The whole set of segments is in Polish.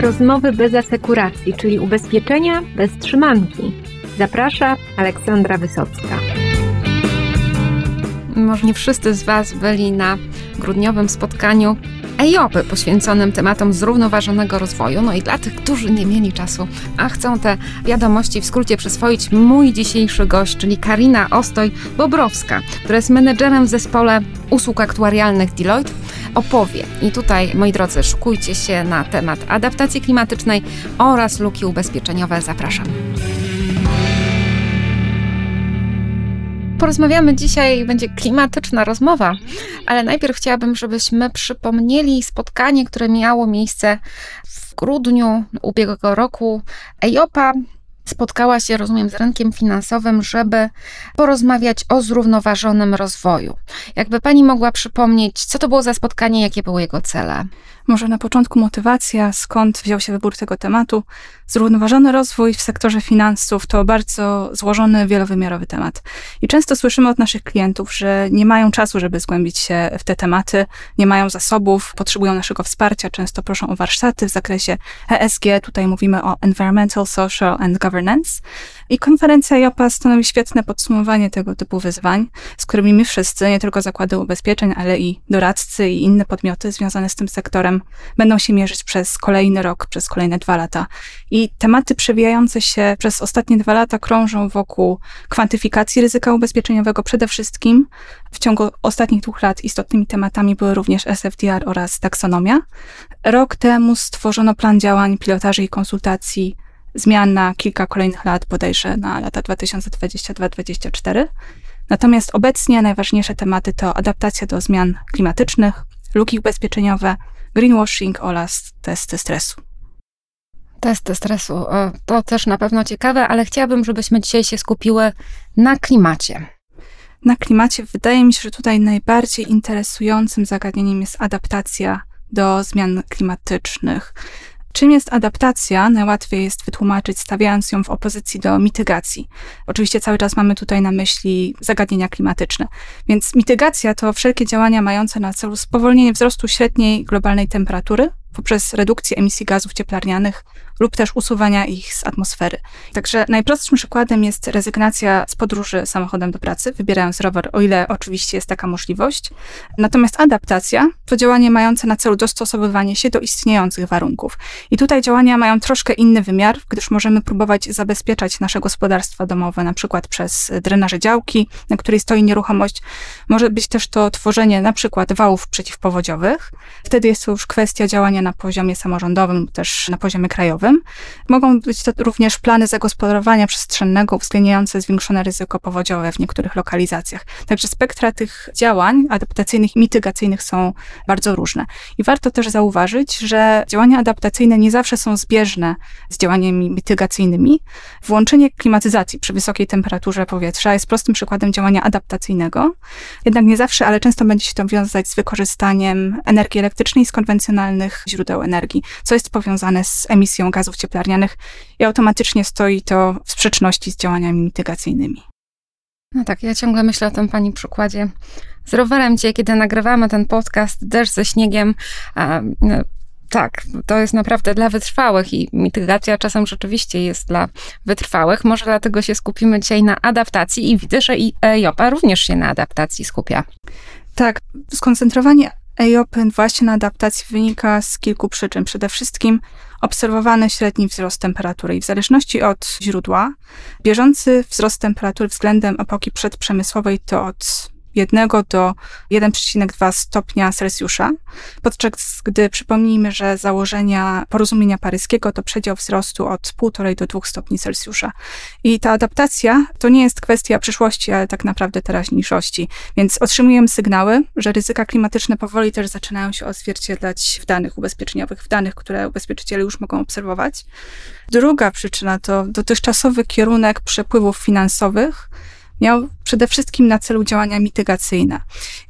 Rozmowy bez asekuracji, czyli ubezpieczenia bez trzymanki. Zaprasza Aleksandra Wysocka. Może nie wszyscy z Was byli na grudniowym spotkaniu EIOPy poświęconym tematom zrównoważonego rozwoju. No i dla tych, którzy nie mieli czasu, a chcą te wiadomości w skrócie przyswoić, mój dzisiejszy gość, czyli Karina Ostoj-Bobrowska, która jest menedżerem w zespole usług aktuarialnych Deloitte, opowie. I tutaj, moi drodzy, szukujcie się na temat adaptacji klimatycznej oraz luki ubezpieczeniowe. Zapraszam. Porozmawiamy dzisiaj, będzie klimatyczna rozmowa, ale najpierw chciałabym, żebyśmy przypomnieli spotkanie, które miało miejsce w grudniu ubiegłego roku. EIOPA spotkała się, rozumiem, z rynkiem finansowym, żeby porozmawiać o zrównoważonym rozwoju. Jakby pani mogła przypomnieć, co to było za spotkanie, jakie były jego cele? Może na początku motywacja, skąd wziął się wybór tego tematu. Zrównoważony rozwój w sektorze finansów to bardzo złożony, wielowymiarowy temat. I często słyszymy od naszych klientów, że nie mają czasu, żeby zgłębić się w te tematy, nie mają zasobów, potrzebują naszego wsparcia, często proszą o warsztaty w zakresie ESG. Tutaj mówimy o Environmental, Social and Governance. I konferencja JOPA stanowi świetne podsumowanie tego typu wyzwań, z którymi my wszyscy, nie tylko zakłady ubezpieczeń, ale i doradcy i inne podmioty związane z tym sektorem, będą się mierzyć przez kolejny rok, przez kolejne dwa lata. I tematy przewijające się przez ostatnie dwa lata krążą wokół kwantyfikacji ryzyka ubezpieczeniowego przede wszystkim. W ciągu ostatnich dwóch lat istotnymi tematami były również SFDR oraz taksonomia. Rok temu stworzono plan działań, pilotaży i konsultacji zmian na kilka kolejnych lat, bodajże na lata 2022-2024. Natomiast obecnie najważniejsze tematy to adaptacja do zmian klimatycznych, luki ubezpieczeniowe, greenwashing oraz testy stresu. Testy stresu to też na pewno ciekawe, ale chciałabym, żebyśmy dzisiaj się skupiły na klimacie. Na klimacie wydaje mi się, że tutaj najbardziej interesującym zagadnieniem jest adaptacja do zmian klimatycznych. Czym jest adaptacja? Najłatwiej jest wytłumaczyć, stawiając ją w opozycji do mitygacji. Oczywiście cały czas mamy tutaj na myśli zagadnienia klimatyczne. Więc mitygacja to wszelkie działania mające na celu spowolnienie wzrostu średniej globalnej temperatury poprzez redukcję emisji gazów cieplarnianych lub też usuwania ich z atmosfery. Także najprostszym przykładem jest rezygnacja z podróży samochodem do pracy, wybierając rower, o ile oczywiście jest taka możliwość. Natomiast adaptacja to działanie mające na celu dostosowywanie się do istniejących warunków. I tutaj działania mają troszkę inny wymiar, gdyż możemy próbować zabezpieczać nasze gospodarstwa domowe, na przykład przez drenaże działki, na której stoi nieruchomość. Może być też to tworzenie na przykład wałów przeciwpowodziowych. Wtedy jest to już kwestia działania na poziomie samorządowym, też na poziomie krajowym. Mogą być to również plany zagospodarowania przestrzennego uwzględniające zwiększone ryzyko powodziowe w niektórych lokalizacjach. Także spektra tych działań adaptacyjnych i mitygacyjnych są bardzo różne. I warto też zauważyć, że działania adaptacyjne nie zawsze są zbieżne z działaniami mitygacyjnymi. Włączenie klimatyzacji przy wysokiej temperaturze powietrza jest prostym przykładem działania adaptacyjnego. Jednak nie zawsze, ale często będzie się to wiązać z wykorzystaniem energii elektrycznej z konwencjonalnych źródeł energii, co jest powiązane z emisją gazów cieplarnianych i automatycznie stoi to w sprzeczności z działaniami mitygacyjnymi. No tak, ja ciągle myślę o tym pani przykładzie z rowerem gdzie kiedy nagrywamy ten podcast, deszcz ze śniegiem. A, no, tak, to jest naprawdę dla wytrwałych i mitygacja czasem rzeczywiście jest dla wytrwałych. Może dlatego się skupimy dzisiaj na adaptacji i widzę, że i EIOPA również się na adaptacji skupia. Tak, skoncentrowanie EIOPy właśnie na adaptacji wynika z kilku przyczyn. Przede wszystkim obserwowany średni wzrost temperatury i w zależności od źródła, bieżący wzrost temperatury względem epoki przedprzemysłowej to od 1 do 1,2 stopnia Celsjusza, podczas gdy przypomnijmy, że założenia porozumienia paryskiego to przedział wzrostu od 1,5 do 2 stopni Celsjusza. I ta adaptacja to nie jest kwestia przyszłości, ale tak naprawdę teraźniejszości. Więc otrzymujemy sygnały, że ryzyka klimatyczne powoli też zaczynają się odzwierciedlać w danych ubezpieczeniowych, w danych, które ubezpieczyciele już mogą obserwować. Druga przyczyna to dotychczasowy kierunek przepływów finansowych, miał przede wszystkim na celu działania mitygacyjne.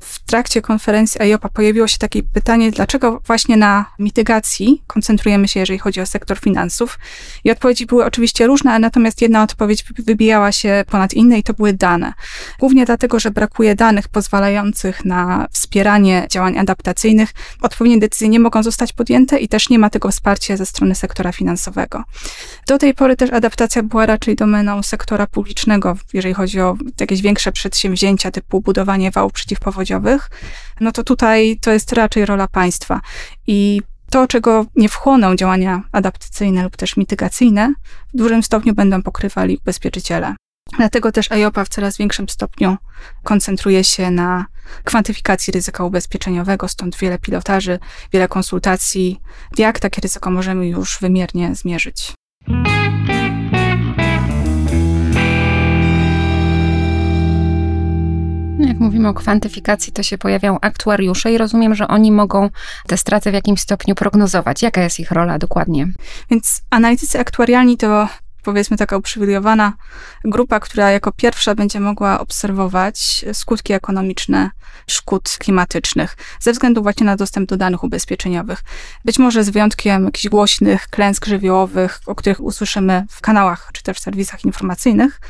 W trakcie konferencji IOPA pojawiło się takie pytanie, dlaczego właśnie na mitygacji koncentrujemy się, jeżeli chodzi o sektor finansów. I odpowiedzi były oczywiście różne, natomiast jedna odpowiedź wybijała się ponad inne i to były dane. Głównie dlatego, że brakuje danych pozwalających na wspieranie działań adaptacyjnych. Odpowiednie decyzje nie mogą zostać podjęte i też nie ma tego wsparcia ze strony sektora finansowego. Do tej pory też adaptacja była raczej domeną sektora publicznego, jeżeli chodzi o jakieś większe przedsięwzięcia typu budowanie wałów przeciwpowodziowych, no to tutaj to jest raczej rola państwa. I to, czego nie wchłoną działania adaptacyjne lub też mitygacyjne, w dużym stopniu będą pokrywali ubezpieczyciele. Dlatego też EIOPA w coraz większym stopniu koncentruje się na kwantyfikacji ryzyka ubezpieczeniowego, stąd wiele pilotaży, wiele konsultacji, jak takie ryzyko możemy już wymiernie zmierzyć. Jak mówimy o kwantyfikacji, to się pojawiają aktuariusze i rozumiem, że oni mogą te straty w jakimś stopniu prognozować. Jaka jest ich rola dokładnie? Więc analitycy aktuarialni to powiedzmy taka uprzywilejowana grupa, która jako pierwsza będzie mogła obserwować skutki ekonomiczne szkód klimatycznych ze względu właśnie na dostęp do danych ubezpieczeniowych. Być może z wyjątkiem jakichś głośnych klęsk żywiołowych, o których usłyszymy w kanałach czy też w serwisach informacyjnych,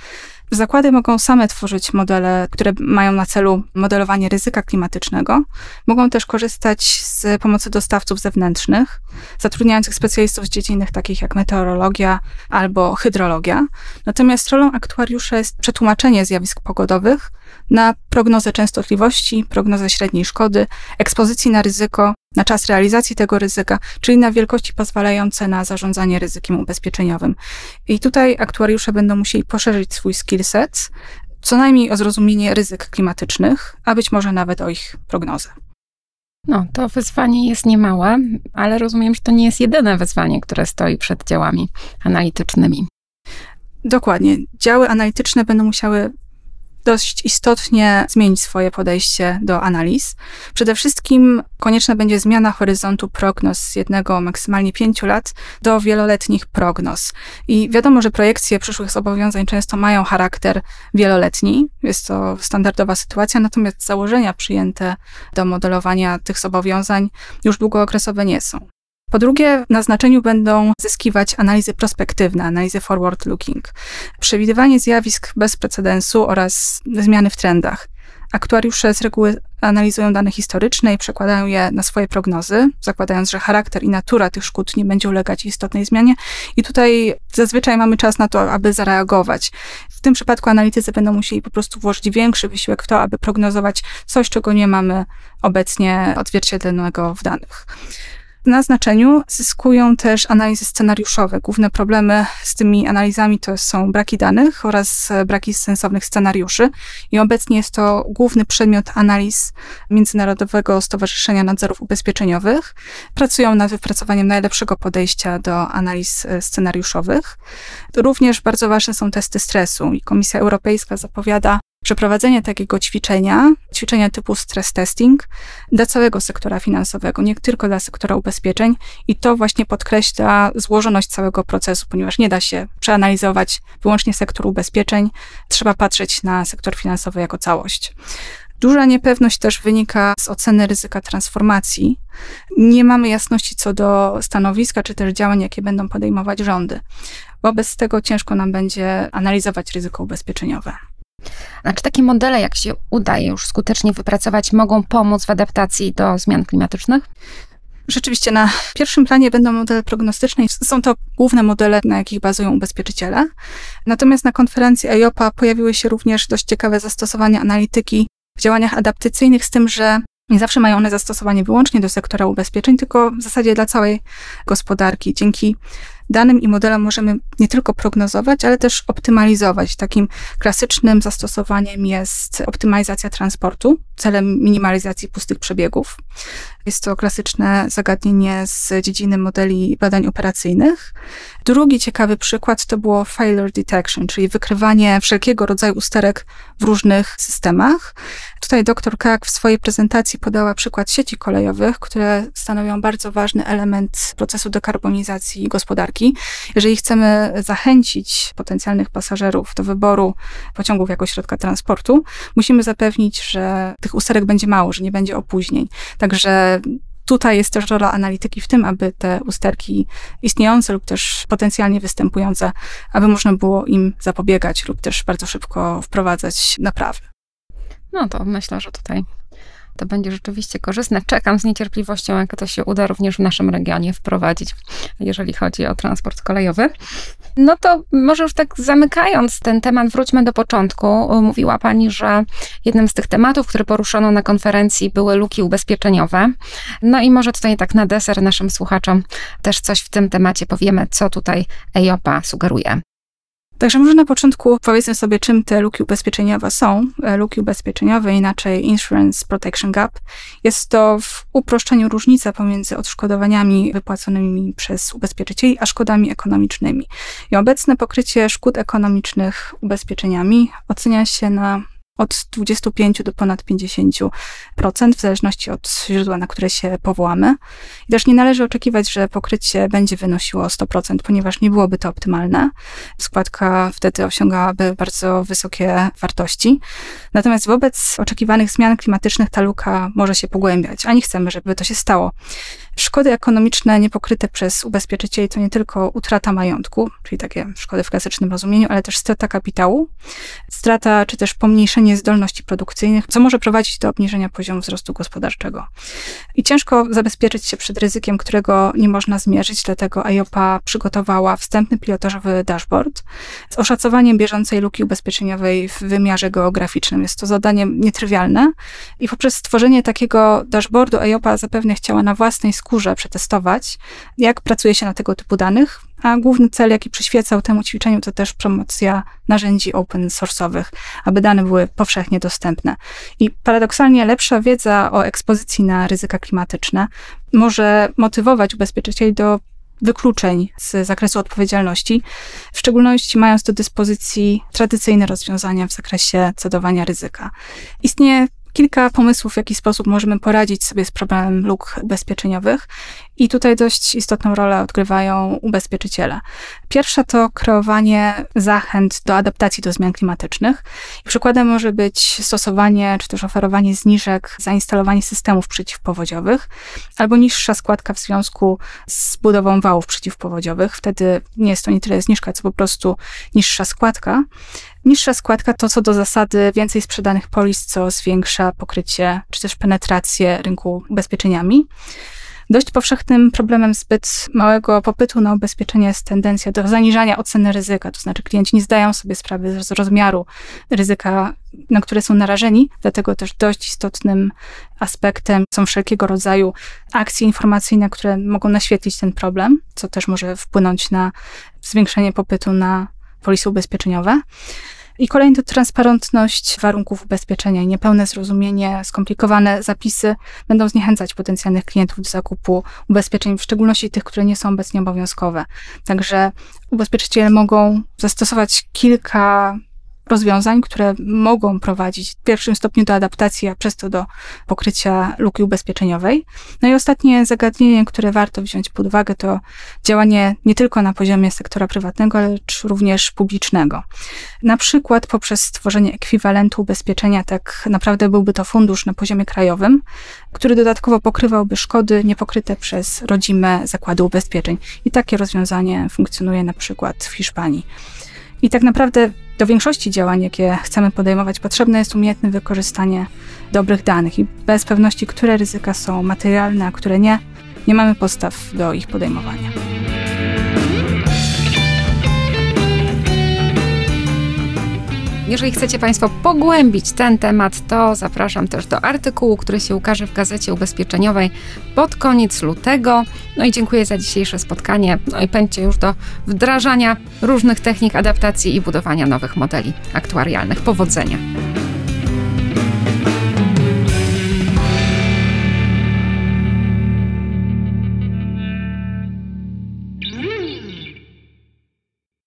Zakłady mogą same tworzyć modele, które mają na celu modelowanie ryzyka klimatycznego. Mogą też korzystać z pomocy dostawców zewnętrznych, zatrudniających specjalistów z dziedzin takich jak meteorologia albo hydrologia. Natomiast rolą aktuariusza jest przetłumaczenie zjawisk pogodowych na prognozę częstotliwości, prognozę średniej szkody, ekspozycji na ryzyko, na czas realizacji tego ryzyka, czyli na wielkości pozwalające na zarządzanie ryzykiem ubezpieczeniowym. I tutaj aktuariusze będą musieli poszerzyć swój skillset, co najmniej o zrozumienie ryzyk klimatycznych, a być może nawet o ich prognozę. No, to wyzwanie jest niemałe, ale rozumiem, że to nie jest jedyne wyzwanie, które stoi przed działami analitycznymi. Dokładnie. Działy analityczne będą musiały dość istotnie zmienić swoje podejście do analiz. Przede wszystkim konieczna będzie zmiana horyzontu prognoz z jednego, maksymalnie pięciu lat do wieloletnich prognoz. I wiadomo, że projekcje przyszłych zobowiązań często mają charakter wieloletni. Jest to standardowa sytuacja, natomiast założenia przyjęte do modelowania tych zobowiązań już długookresowe nie są. Po drugie, na znaczeniu będą zyskiwać analizy prospektywne, analizy forward-looking, przewidywanie zjawisk bez precedensu oraz zmiany w trendach. Aktuariusze z reguły analizują dane historyczne i przekładają je na swoje prognozy, zakładając, że charakter i natura tych szkód nie będzie ulegać istotnej zmianie. I tutaj zazwyczaj mamy czas na to, aby zareagować. W tym przypadku analitycy będą musieli po prostu włożyć większy wysiłek w to, aby prognozować coś, czego nie mamy obecnie odzwierciedlonego w danych. Na znaczeniu zyskują też analizy scenariuszowe. Główne problemy z tymi analizami to są braki danych oraz braki sensownych scenariuszy. I obecnie jest to główny przedmiot analiz Międzynarodowego Stowarzyszenia Nadzorów Ubezpieczeniowych. Pracują nad wypracowaniem najlepszego podejścia do analiz e, scenariuszowych. Również bardzo ważne są testy stresu i Komisja Europejska zapowiada Przeprowadzenie takiego ćwiczenia, ćwiczenia typu stress testing dla całego sektora finansowego, nie tylko dla sektora ubezpieczeń i to właśnie podkreśla złożoność całego procesu, ponieważ nie da się przeanalizować wyłącznie sektoru ubezpieczeń, trzeba patrzeć na sektor finansowy jako całość. Duża niepewność też wynika z oceny ryzyka transformacji. Nie mamy jasności co do stanowiska czy też działań, jakie będą podejmować rządy. Wobec tego ciężko nam będzie analizować ryzyko ubezpieczeniowe. A czy takie modele, jak się udaje już skutecznie wypracować, mogą pomóc w adaptacji do zmian klimatycznych? Rzeczywiście na pierwszym planie będą modele prognostyczne są to główne modele, na jakich bazują ubezpieczyciele. Natomiast na konferencji EIOPA pojawiły się również dość ciekawe zastosowania analityki w działaniach adaptacyjnych, z tym, że nie zawsze mają one zastosowanie wyłącznie do sektora ubezpieczeń, tylko w zasadzie dla całej gospodarki. Dzięki danym i modelom możemy nie tylko prognozować, ale też optymalizować. Takim klasycznym zastosowaniem jest optymalizacja transportu celem minimalizacji pustych przebiegów. Jest to klasyczne zagadnienie z dziedziny modeli badań operacyjnych. Drugi ciekawy przykład to było failure detection, czyli wykrywanie wszelkiego rodzaju usterek w różnych systemach. Tutaj dr Kak w swojej prezentacji podała przykład sieci kolejowych, które stanowią bardzo ważny element procesu dekarbonizacji gospodarki. Jeżeli chcemy zachęcić potencjalnych pasażerów do wyboru pociągów jako środka transportu, musimy zapewnić, że tych usterek będzie mało, że nie będzie opóźnień. Także tutaj jest też rola analityki w tym, aby te usterki istniejące lub też potencjalnie występujące, aby można było im zapobiegać lub też bardzo szybko wprowadzać naprawy. No to myślę, że tutaj to będzie rzeczywiście korzystne. Czekam z niecierpliwością, jak to się uda również w naszym regionie wprowadzić, jeżeli chodzi o transport kolejowy. No to może już tak zamykając ten temat, wróćmy do początku. Mówiła Pani, że jednym z tych tematów, które poruszono na konferencji, były luki ubezpieczeniowe. No i może tutaj tak na deser naszym słuchaczom też coś w tym temacie powiemy, co tutaj EIOPA sugeruje. Także może na początku powiedzmy sobie, czym te luki ubezpieczeniowe są. E, luki ubezpieczeniowe, inaczej Insurance Protection Gap. Jest to w uproszczeniu różnica pomiędzy odszkodowaniami wypłaconymi przez ubezpieczycieli, a szkodami ekonomicznymi. I obecne pokrycie szkód ekonomicznych ubezpieczeniami ocenia się na od 25 do ponad 50%, w zależności od źródła, na które się powołamy. I też nie należy oczekiwać, że pokrycie będzie wynosiło 100%, ponieważ nie byłoby to optymalne. Składka wtedy osiągałaby bardzo wysokie wartości. Natomiast wobec oczekiwanych zmian klimatycznych ta luka może się pogłębiać, a nie chcemy, żeby to się stało. Szkody ekonomiczne niepokryte przez ubezpieczycieli to nie tylko utrata majątku, czyli takie szkody w klasycznym rozumieniu, ale też strata kapitału, strata czy też pomniejszenie zdolności produkcyjnych, co może prowadzić do obniżenia poziomu wzrostu gospodarczego. I ciężko zabezpieczyć się przed ryzykiem, którego nie można zmierzyć, dlatego IOPA przygotowała wstępny pilotażowy dashboard z oszacowaniem bieżącej luki ubezpieczeniowej w wymiarze geograficznym. Jest to zadanie nietrywialne i poprzez stworzenie takiego dashboardu IOPA zapewne chciała na własnej skórze przetestować, jak pracuje się na tego typu danych, a główny cel, jaki przyświecał temu ćwiczeniu, to też promocja narzędzi open source'owych, aby dane były powszechnie dostępne. I paradoksalnie lepsza wiedza o ekspozycji na ryzyka klimatyczne może motywować ubezpieczycieli do wykluczeń z zakresu odpowiedzialności, w szczególności mając do dyspozycji tradycyjne rozwiązania w zakresie cedowania ryzyka. Istnieje kilka pomysłów, w jaki sposób możemy poradzić sobie z problemem luk ubezpieczeniowych. I tutaj dość istotną rolę odgrywają ubezpieczyciele. Pierwsza to kreowanie zachęt do adaptacji do zmian klimatycznych. Przykładem może być stosowanie czy też oferowanie zniżek za instalowanie systemów przeciwpowodziowych albo niższa składka w związku z budową wałów przeciwpowodziowych. Wtedy nie jest to nie tyle zniżka, co po prostu niższa składka. Niższa składka to co do zasady więcej sprzedanych polis, co zwiększa pokrycie czy też penetrację rynku ubezpieczeniami. Dość powszechnym problemem zbyt małego popytu na ubezpieczenie jest tendencja do zaniżania oceny ryzyka, to znaczy klienci nie zdają sobie sprawy z rozmiaru ryzyka, na które są narażeni, dlatego też dość istotnym aspektem są wszelkiego rodzaju akcje informacyjne, które mogą naświetlić ten problem, co też może wpłynąć na zwiększenie popytu na polisy ubezpieczeniowe. I kolejny to transparentność warunków ubezpieczenia niepełne zrozumienie, skomplikowane zapisy będą zniechęcać potencjalnych klientów do zakupu ubezpieczeń, w szczególności tych, które nie są obecnie obowiązkowe. Także ubezpieczyciele mogą zastosować kilka rozwiązań, które mogą prowadzić w pierwszym stopniu do adaptacji, a przez to do pokrycia luki ubezpieczeniowej. No i ostatnie zagadnienie, które warto wziąć pod uwagę, to działanie nie tylko na poziomie sektora prywatnego, ale również publicznego. Na przykład poprzez stworzenie ekwiwalentu ubezpieczenia, tak naprawdę byłby to fundusz na poziomie krajowym, który dodatkowo pokrywałby szkody niepokryte przez rodzime zakłady ubezpieczeń. I takie rozwiązanie funkcjonuje na przykład w Hiszpanii. I tak naprawdę do większości działań, jakie chcemy podejmować, potrzebne jest umiejętne wykorzystanie dobrych danych i bez pewności, które ryzyka są materialne, a które nie, nie mamy podstaw do ich podejmowania. Jeżeli chcecie Państwo pogłębić ten temat, to zapraszam też do artykułu, który się ukaże w Gazecie Ubezpieczeniowej pod koniec lutego. No i dziękuję za dzisiejsze spotkanie. No i pędźcie już do wdrażania różnych technik adaptacji i budowania nowych modeli aktuarialnych. Powodzenia!